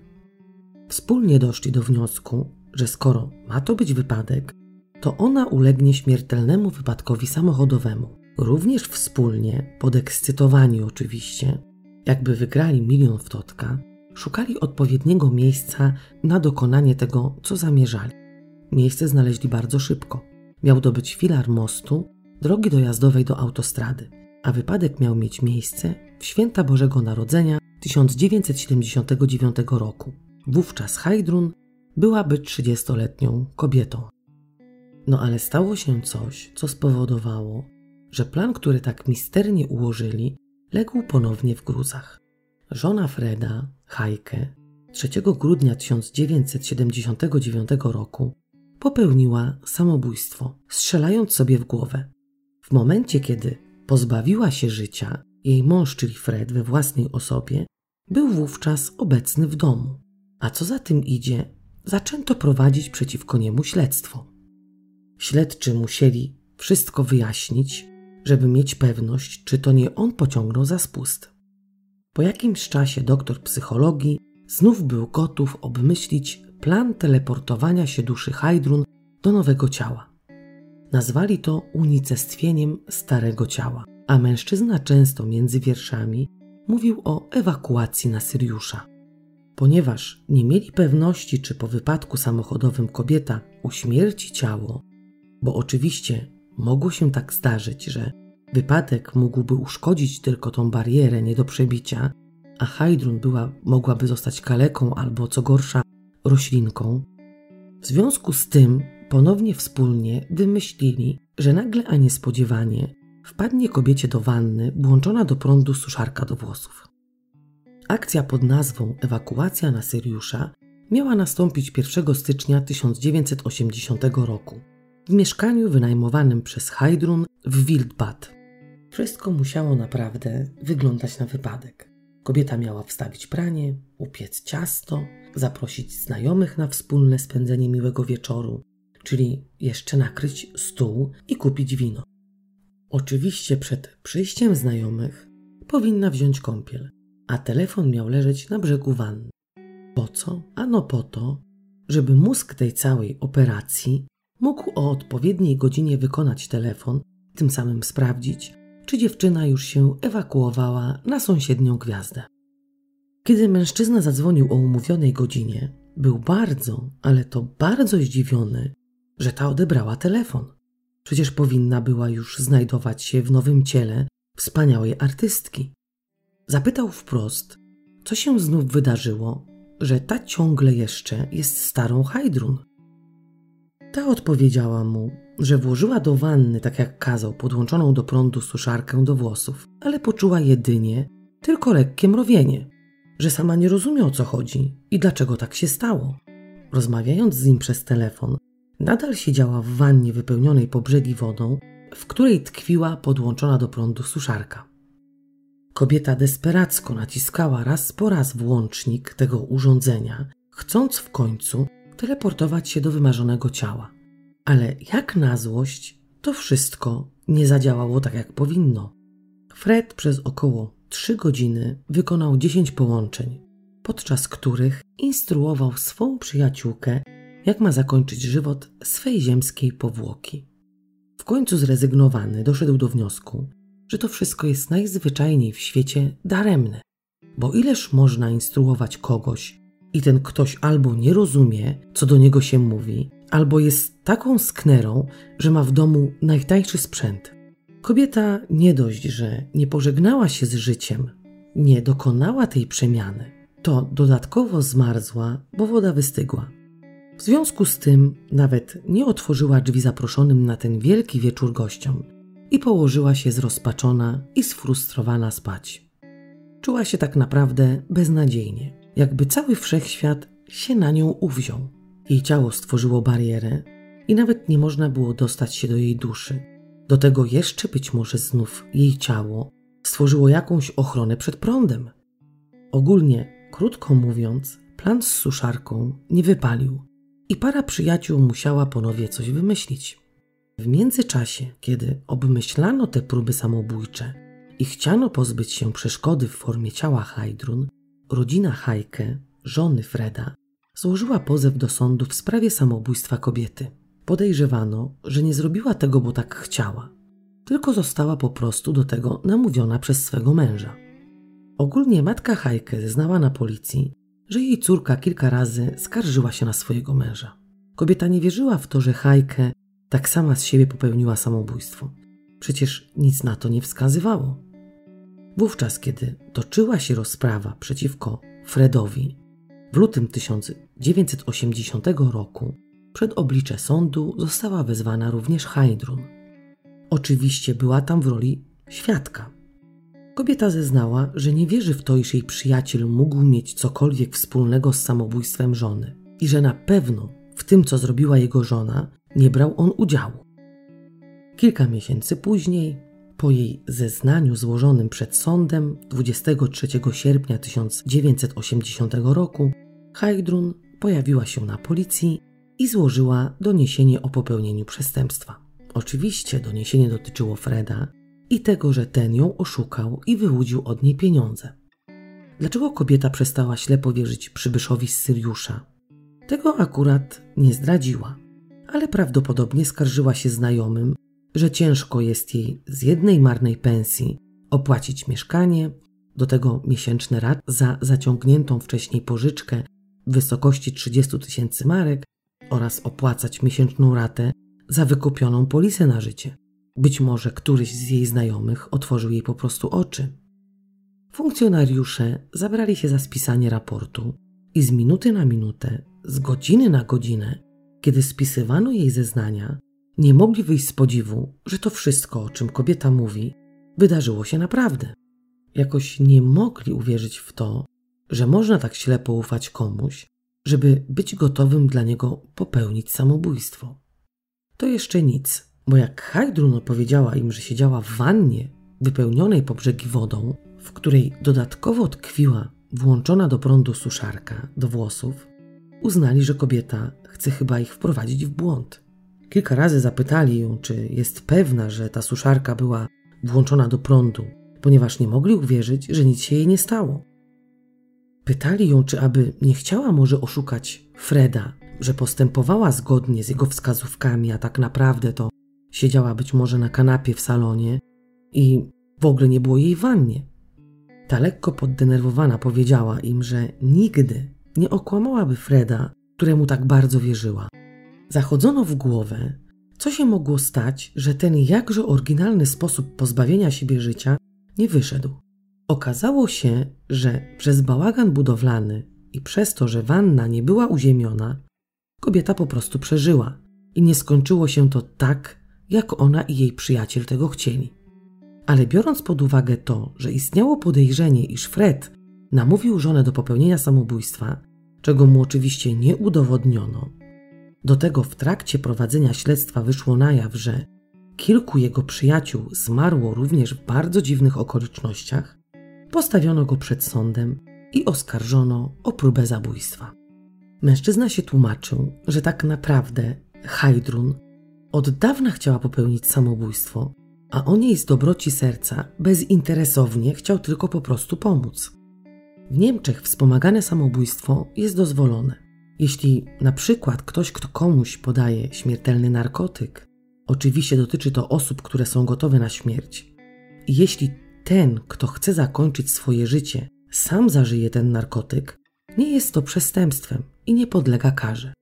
Speaker 1: Wspólnie doszli do wniosku, że skoro ma to być wypadek, to ona ulegnie śmiertelnemu wypadkowi samochodowemu. Również wspólnie, podekscytowani oczywiście, jakby wygrali milion w totka, szukali odpowiedniego miejsca na dokonanie tego, co zamierzali. Miejsce znaleźli bardzo szybko. Miał to być filar mostu, drogi dojazdowej do autostrady, a wypadek miał mieć miejsce w święta Bożego Narodzenia 1979 roku. Wówczas Heidrun byłaby 30-letnią kobietą. No ale stało się coś, co spowodowało, że plan, który tak misternie ułożyli, legł ponownie w gruzach. Żona Freda, Heike, 3 grudnia 1979 roku popełniła samobójstwo, strzelając sobie w głowę. W momencie, kiedy pozbawiła się życia, jej mąż, czyli Fred, we własnej osobie, był wówczas obecny w domu. A co za tym idzie, zaczęto prowadzić przeciwko niemu śledztwo. Śledczy musieli wszystko wyjaśnić, żeby mieć pewność, czy to nie on pociągnął za spust. Po jakimś czasie doktor psychologii znów był gotów obmyślić plan teleportowania się duszy Hajdrun do nowego ciała. Nazwali to unicestwieniem starego ciała, a mężczyzna często między wierszami mówił o ewakuacji na Syriusza. Ponieważ nie mieli pewności, czy po wypadku samochodowym kobieta uśmierci ciało, bo oczywiście mogło się tak zdarzyć, że wypadek mógłby uszkodzić tylko tą barierę nie do przebicia, a Hajdrun była, mogłaby zostać kaleką albo co gorsza roślinką. W związku z tym ponownie wspólnie wymyślili, że nagle, a niespodziewanie, wpadnie kobiecie do wanny włączona do prądu suszarka do włosów. Akcja pod nazwą Ewakuacja na Syriusza miała nastąpić 1 stycznia 1980 roku w mieszkaniu wynajmowanym przez Heidrun w Wildbad. Wszystko musiało naprawdę wyglądać na wypadek. Kobieta miała wstawić pranie, upiec ciasto, zaprosić znajomych na wspólne spędzenie miłego wieczoru, czyli jeszcze nakryć stół i kupić wino. Oczywiście przed przyjściem znajomych powinna wziąć kąpiel, a telefon miał leżeć na brzegu wanny. Po co? Ano po to, żeby mózg tej całej operacji mógł o odpowiedniej godzinie wykonać telefon, tym samym sprawdzić, czy dziewczyna już się ewakuowała na sąsiednią gwiazdę. Kiedy mężczyzna zadzwonił o umówionej godzinie, był bardzo, ale to bardzo zdziwiony, że ta odebrała telefon. Przecież powinna była już znajdować się w nowym ciele wspaniałej artystki. Zapytał wprost, co się znów wydarzyło, że ta ciągle jeszcze jest starą Hajdrun. Ta odpowiedziała mu, że włożyła do wanny, tak jak kazał, podłączoną do prądu suszarkę do włosów, ale poczuła jedynie tylko lekkie mrowienie, że sama nie rozumie o co chodzi i dlaczego tak się stało. Rozmawiając z nim przez telefon, nadal siedziała w wannie wypełnionej po brzegi wodą, w której tkwiła podłączona do prądu suszarka. Kobieta desperacko naciskała raz po raz włącznik tego urządzenia, chcąc w końcu teleportować się do wymarzonego ciała. Ale jak na złość, to wszystko nie zadziałało tak jak powinno. Fred przez około 3 godziny wykonał 10 połączeń, podczas których instruował swą przyjaciółkę, jak ma zakończyć żywot swej ziemskiej powłoki. W końcu zrezygnowany doszedł do wniosku, że to wszystko jest najzwyczajniej w świecie daremne, bo ileż można instruować kogoś i ten ktoś albo nie rozumie, co do niego się mówi, albo jest taką sknerą, że ma w domu najtańszy sprzęt. Kobieta nie dość, że nie pożegnała się z życiem, nie dokonała tej przemiany, to dodatkowo zmarzła, bo woda wystygła. W związku z tym nawet nie otworzyła drzwi zaproszonym na ten wielki wieczór gościom i położyła się zrozpaczona i sfrustrowana spać. Czuła się tak naprawdę beznadziejnie, jakby cały wszechświat się na nią uwziął. Jej ciało stworzyło barierę, i nawet nie można było dostać się do jej duszy. Do tego jeszcze być może znów jej ciało stworzyło jakąś ochronę przed prądem. Ogólnie, krótko mówiąc, plan z suszarką nie wypalił i para przyjaciół musiała ponownie coś wymyślić. W międzyczasie, kiedy obmyślano te próby samobójcze i chciano pozbyć się przeszkody w formie ciała Hajdrun, rodzina Hajke, żony Freda, złożyła pozew do sądu w sprawie samobójstwa kobiety. Podejrzewano, że nie zrobiła tego, bo tak chciała, tylko została po prostu do tego namówiona przez swego męża. Ogólnie matka Hajke zeznała na policji, że jej córka kilka razy skarżyła się na swojego męża. Kobieta nie wierzyła w to, że Hajke tak sama z siebie popełniła samobójstwo. Przecież nic na to nie wskazywało. Wówczas, kiedy toczyła się rozprawa przeciwko Fredowi, w lutym 1980 roku przed oblicze sądu została wezwana również Heidrun. Oczywiście była tam w roli świadka. Kobieta zeznała, że nie wierzy w to, iż jej przyjaciel mógł mieć cokolwiek wspólnego z samobójstwem żony i że na pewno w tym, co zrobiła jego żona, nie brał on udziału. Kilka miesięcy później, po jej zeznaniu złożonym przed sądem 23 sierpnia 1980 roku, Heidrun pojawiła się na policji i złożyła doniesienie o popełnieniu przestępstwa. Oczywiście doniesienie dotyczyło Freda i tego, że ten ją oszukał i wyłudził od niej pieniądze. Dlaczego kobieta przestała ślepo wierzyć przybyszowi z Syriusza? Tego akurat nie zdradziła, ale prawdopodobnie skarżyła się znajomym, że ciężko jest jej z jednej marnej pensji opłacić mieszkanie, do tego miesięczny rat za zaciągniętą wcześniej pożyczkę w wysokości 30 tysięcy marek oraz opłacać miesięczną ratę za wykupioną polisę na życie. Być może któryś z jej znajomych otworzył jej po prostu oczy. Funkcjonariusze zabrali się za spisanie raportu i z minuty na minutę, z godziny na godzinę, kiedy spisywano jej zeznania, nie mogli wyjść z podziwu, że to wszystko, o czym kobieta mówi, wydarzyło się naprawdę. Jakoś nie mogli uwierzyć w to, że można tak ślepo ufać komuś, żeby być gotowym dla niego popełnić samobójstwo. To jeszcze nic, bo jak Hajdrun opowiedziała im, że siedziała w wannie wypełnionej po brzegi wodą, w której dodatkowo tkwiła włączona do prądu suszarka do włosów, uznali, że kobieta chce chyba ich wprowadzić w błąd. Kilka razy zapytali ją, czy jest pewna, że ta suszarka była włączona do prądu, ponieważ nie mogli uwierzyć, że nic się jej nie stało. Pytali ją, czy aby nie chciała może oszukać Freda, że postępowała zgodnie z jego wskazówkami, a tak naprawdę to siedziała być może na kanapie w salonie i w ogóle nie było jej w wannie. Ta lekko poddenerwowana powiedziała im, że nigdy nie okłamałaby Freda, któremu tak bardzo wierzyła. Zachodzono w głowę, co się mogło stać, że ten jakże oryginalny sposób pozbawienia siebie życia nie wyszedł. Okazało się, że przez bałagan budowlany i przez to, że wanna nie była uziemiona, kobieta po prostu przeżyła i nie skończyło się to tak, jak ona i jej przyjaciel tego chcieli. Ale biorąc pod uwagę to, że istniało podejrzenie, iż Fred namówił żonę do popełnienia samobójstwa, czego mu oczywiście nie udowodniono, do tego w trakcie prowadzenia śledztwa wyszło na jaw, że kilku jego przyjaciół zmarło również w bardzo dziwnych okolicznościach, postawiono go przed sądem i oskarżono o próbę zabójstwa. Mężczyzna się tłumaczył, że tak naprawdę Hajdrun od dawna chciała popełnić samobójstwo, a on jej z dobroci serca bezinteresownie chciał tylko po prostu pomóc. W Niemczech wspomagane samobójstwo jest dozwolone. Jeśli na przykład ktoś, kto komuś podaje śmiertelny narkotyk, oczywiście dotyczy to osób, które są gotowe na śmierć, jeśli ten, kto chce zakończyć swoje życie, sam zażyje ten narkotyk, nie jest to przestępstwem i nie podlega karze.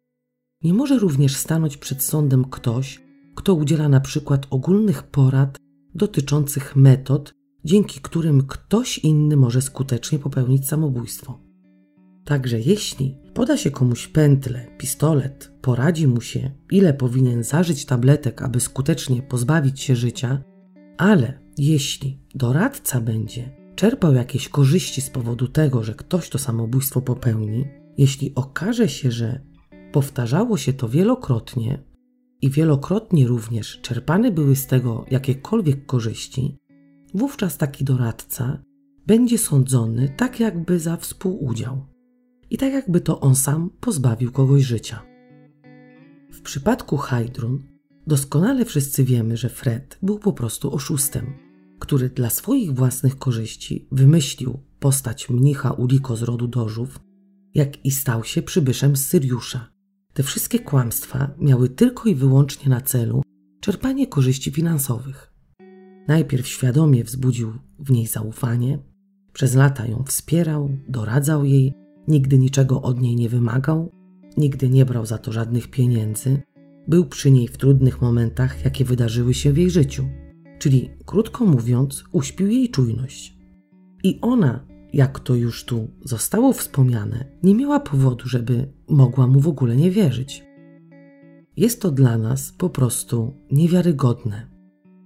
Speaker 1: Nie może również stanąć przed sądem ktoś, kto udziela na przykład ogólnych porad dotyczących metod, dzięki którym ktoś inny może skutecznie popełnić samobójstwo. Także jeśli poda się komuś pętlę, pistolet, poradzi mu się, ile powinien zażyć tabletek, aby skutecznie pozbawić się życia, ale jeśli doradca będzie czerpał jakieś korzyści z powodu tego, że ktoś to samobójstwo popełni, jeśli okaże się, że powtarzało się to wielokrotnie, i wielokrotnie również czerpane były z tego jakiekolwiek korzyści, wówczas taki doradca będzie sądzony tak jakby za współudział i tak jakby to on sam pozbawił kogoś życia. W przypadku Hydrun doskonale wszyscy wiemy, że Fred był po prostu oszustem, który dla swoich własnych korzyści wymyślił postać mnicha Uliko z rodu Dożów, jak i stał się przybyszem z Syriusza. Te wszystkie kłamstwa miały tylko i wyłącznie na celu czerpanie korzyści finansowych. Najpierw świadomie wzbudził w niej zaufanie, przez lata ją wspierał, doradzał jej, nigdy niczego od niej nie wymagał, nigdy nie brał za to żadnych pieniędzy, był przy niej w trudnych momentach, jakie wydarzyły się w jej życiu. Czyli, krótko mówiąc, uśpił jej czujność. I ona, jak to już tu zostało wspomniane, nie miała powodu, żeby mogła mu w ogóle nie wierzyć. Jest to dla nas po prostu niewiarygodne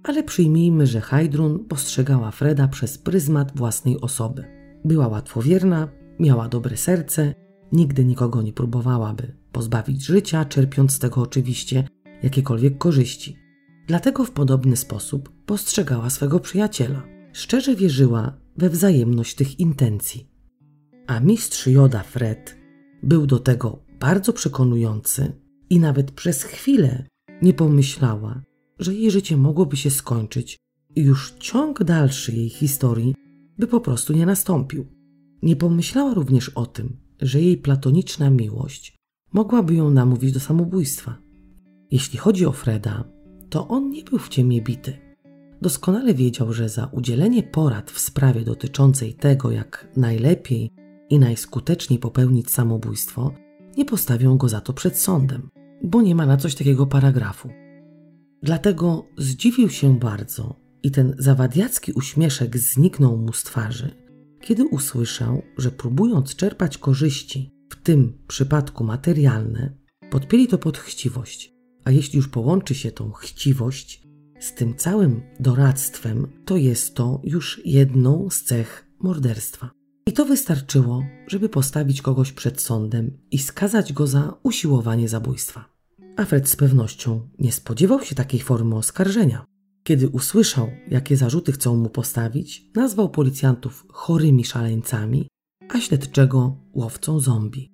Speaker 1: ale przyjmijmy, że Heidrun postrzegała Freda przez pryzmat własnej osoby. Była łatwowierna, miała dobre serce, nigdy nikogo nie próbowałaby pozbawić życia, czerpiąc z tego oczywiście jakiekolwiek korzyści. Dlatego w podobny sposób postrzegała swego przyjaciela. Szczerze wierzyła we wzajemność tych intencji. A mistrz Joda Fred był do tego bardzo przekonujący i nawet przez chwilę nie pomyślała, że jej życie mogłoby się skończyć i już ciąg dalszy jej historii by po prostu nie nastąpił. Nie pomyślała również o tym, że jej platoniczna miłość mogłaby ją namówić do samobójstwa. Jeśli chodzi o Freda, to on nie był w ciemię bity. Doskonale wiedział, że za udzielenie porad w sprawie dotyczącej tego, jak najlepiej i najskuteczniej popełnić samobójstwo, nie postawią go za to przed sądem, bo nie ma na coś takiego paragrafu. Dlatego zdziwił się bardzo i ten zawadiacki uśmieszek zniknął mu z twarzy, kiedy usłyszał, że próbując czerpać korzyści, w tym przypadku materialne, podpięli to pod chciwość. A jeśli już połączy się tą chciwość z tym całym doradztwem, to jest to już jedną z cech morderstwa. I to wystarczyło, żeby postawić kogoś przed sądem i skazać go za usiłowanie zabójstwa. Alfred z pewnością nie spodziewał się takiej formy oskarżenia. Kiedy usłyszał, jakie zarzuty chcą mu postawić, nazwał policjantów chorymi szaleńcami, a śledczego łowcą zombie.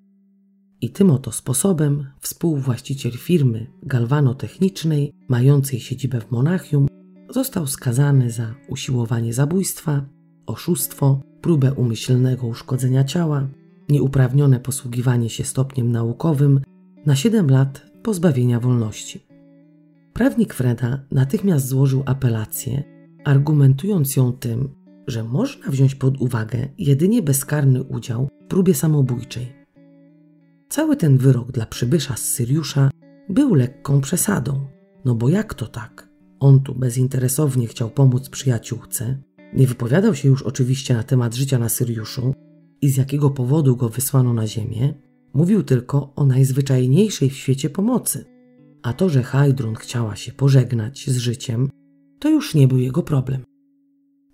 Speaker 1: I tym oto sposobem współwłaściciel firmy galwanotechnicznej, mającej siedzibę w Monachium, został skazany za usiłowanie zabójstwa, oszustwo, próbę umyślnego uszkodzenia ciała, nieuprawnione posługiwanie się stopniem naukowym na 7 lat pozbawienia wolności. Prawnik Freda natychmiast złożył apelację, argumentując ją tym, że można wziąć pod uwagę jedynie bezkarny udział w próbie samobójczej. Cały ten wyrok dla przybysza z Syriusza był lekką przesadą, no bo jak to tak? On tu bezinteresownie chciał pomóc przyjaciółce, nie wypowiadał się już oczywiście na temat życia na Syriuszu i z jakiego powodu go wysłano na ziemię, Mówił tylko o najzwyczajniejszej w świecie pomocy. A to, że Hajdrun chciała się pożegnać z życiem, to już nie był jego problem.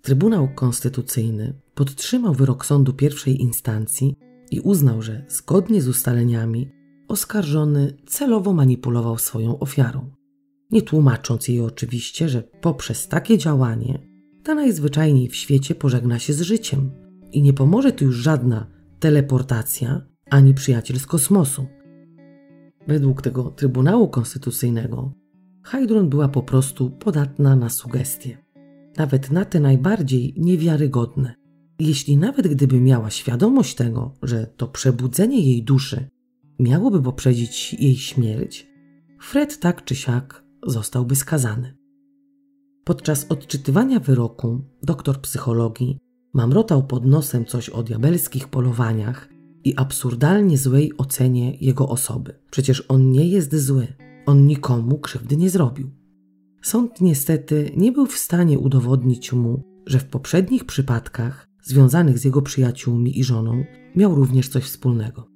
Speaker 1: Trybunał Konstytucyjny podtrzymał wyrok sądu pierwszej instancji i uznał, że zgodnie z ustaleniami oskarżony celowo manipulował swoją ofiarą, nie tłumacząc jej oczywiście, że poprzez takie działanie ta najzwyczajniej w świecie pożegna się z życiem i nie pomoże tu już żadna teleportacja ani przyjaciel z kosmosu. Według tego Trybunału Konstytucyjnego Heidrun była po prostu podatna na sugestie, nawet na te najbardziej niewiarygodne. Jeśli nawet gdyby miała świadomość tego, że to przebudzenie jej duszy miałoby poprzedzić jej śmierć, Fred tak czy siak zostałby skazany. Podczas odczytywania wyroku doktor psychologii mamrotał pod nosem coś o diabelskich polowaniach i absurdalnie złej ocenie jego osoby. Przecież on nie jest zły, on nikomu krzywdy nie zrobił. Sąd niestety nie był w stanie udowodnić mu, że w poprzednich przypadkach związanych z jego przyjaciółmi i żoną miał również coś wspólnego.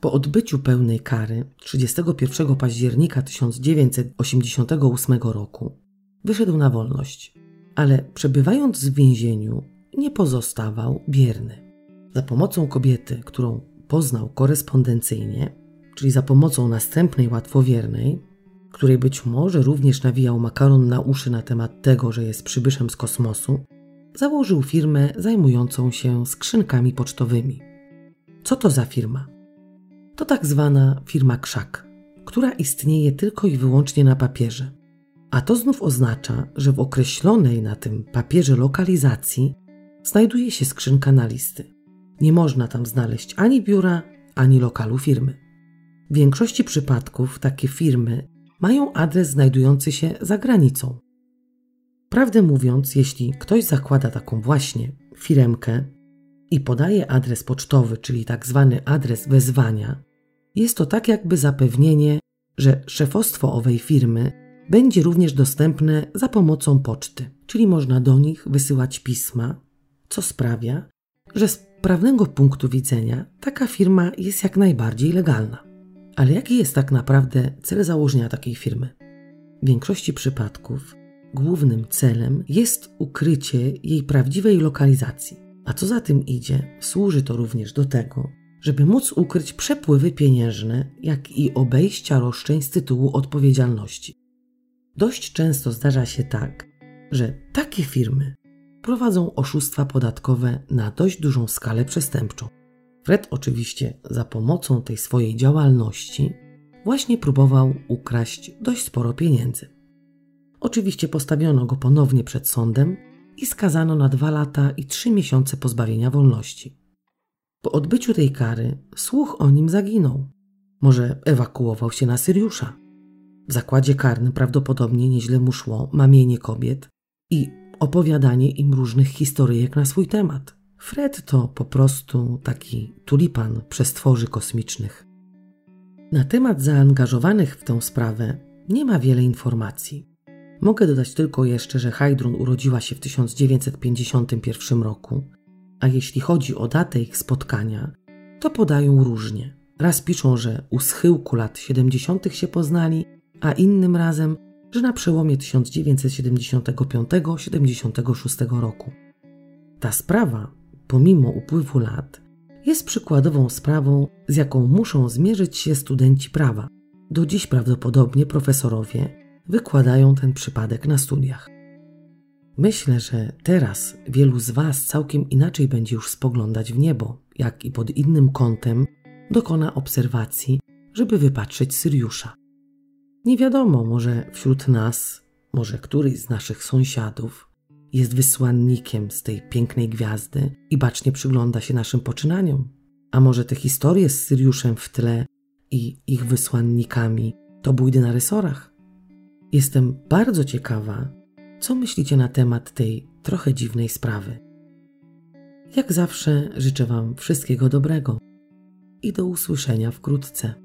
Speaker 1: Po odbyciu pełnej kary 31 października 1988 roku wyszedł na wolność, ale przebywając w więzieniu nie pozostawał bierny. Za pomocą kobiety, którą poznał korespondencyjnie, czyli za pomocą następnej łatwowiernej, której być może również nawijał makaron na uszy na temat tego, że jest przybyszem z kosmosu, założył firmę zajmującą się skrzynkami pocztowymi. Co to za firma? To tak zwana firma krzak, która istnieje tylko i wyłącznie na papierze. A to znów oznacza, że w określonej na tym papierze lokalizacji znajduje się skrzynka na listy. Nie można tam znaleźć ani biura, ani lokalu firmy. W większości przypadków takie firmy mają adres znajdujący się za granicą. Prawdę mówiąc, jeśli ktoś zakłada taką właśnie firemkę i podaje adres pocztowy, czyli tak zwany adres wezwania, jest to tak jakby zapewnienie, że szefostwo owej firmy będzie również dostępne za pomocą poczty, czyli można do nich wysyłać pisma, co sprawia, że prawnego punktu widzenia taka firma jest jak najbardziej legalna. Ale jaki jest tak naprawdę cel założenia takiej firmy? W większości przypadków głównym celem jest ukrycie jej prawdziwej lokalizacji. A co za tym idzie, służy to również do tego, żeby móc ukryć przepływy pieniężne, jak i obejścia roszczeń z tytułu odpowiedzialności. Dość często zdarza się tak, że takie firmy prowadzą oszustwa podatkowe na dość dużą skalę przestępczą. Fred oczywiście za pomocą tej swojej działalności właśnie próbował ukraść dość sporo pieniędzy. Oczywiście postawiono go ponownie przed sądem i skazano na dwa lata i trzy miesiące pozbawienia wolności. Po odbyciu tej kary słuch o nim zaginął. Może ewakuował się na Syriusza. W zakładzie karnym prawdopodobnie nieźle mu szło mamienie kobiet i opowiadanie im różnych historyjek na swój temat. Fred to po prostu taki tulipan przestworzy kosmicznych. Na temat zaangażowanych w tę sprawę nie ma wiele informacji. Mogę dodać tylko jeszcze, że Heidrun urodziła się w 1951 roku, a jeśli chodzi o datę ich spotkania, to podają różnie. Raz piszą, że u schyłku lat 70. się poznali, a innym razem, że na przełomie 1975-76 roku. Ta sprawa, pomimo upływu lat, jest przykładową sprawą, z jaką muszą zmierzyć się studenci prawa. Do dziś prawdopodobnie profesorowie wykładają ten przypadek na studiach. Myślę, że teraz wielu z Was całkiem inaczej będzie już spoglądać w niebo, jak i pod innym kątem dokona obserwacji, żeby wypatrzeć Syriusza. Nie wiadomo, może wśród nas, może któryś z naszych sąsiadów jest wysłannikiem z tej pięknej gwiazdy i bacznie przygląda się naszym poczynaniom. A może te historie z Syriuszem w tle i ich wysłannikami to bójdy na rysorach? Jestem bardzo ciekawa, co myślicie na temat tej trochę dziwnej sprawy. Jak zawsze życzę Wam wszystkiego dobrego i do usłyszenia wkrótce.